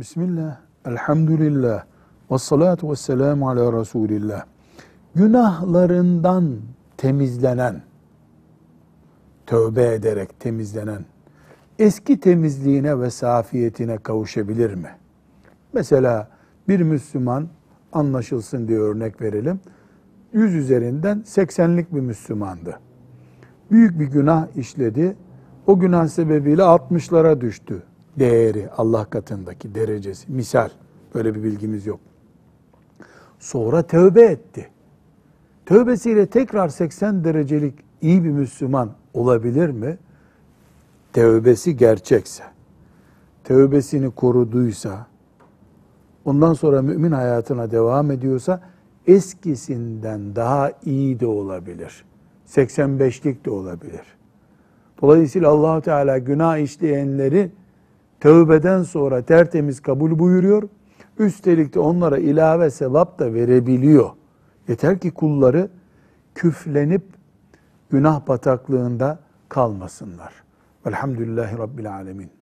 Bismillah, elhamdülillah, ve salatu ve selamu ala Resulillah. Günahlarından temizlenen, tövbe ederek temizlenen, eski temizliğine ve safiyetine kavuşabilir mi? Mesela bir Müslüman, anlaşılsın diye örnek verelim, 100 üzerinden 80'lik bir Müslümandı. Büyük bir günah işledi, o günah sebebiyle 60'lara düştü değeri, Allah katındaki derecesi. Misal, böyle bir bilgimiz yok. Sonra tövbe etti. Tövbesiyle tekrar 80 derecelik iyi bir Müslüman olabilir mi? Tövbesi gerçekse, tövbesini koruduysa, ondan sonra mümin hayatına devam ediyorsa, eskisinden daha iyi de olabilir. 85'lik de olabilir. Dolayısıyla allah Teala günah işleyenleri tövbeden sonra tertemiz kabul buyuruyor. Üstelik de onlara ilave sevap da verebiliyor. Yeter ki kulları küflenip günah bataklığında kalmasınlar. Velhamdülillahi Rabbil Alemin.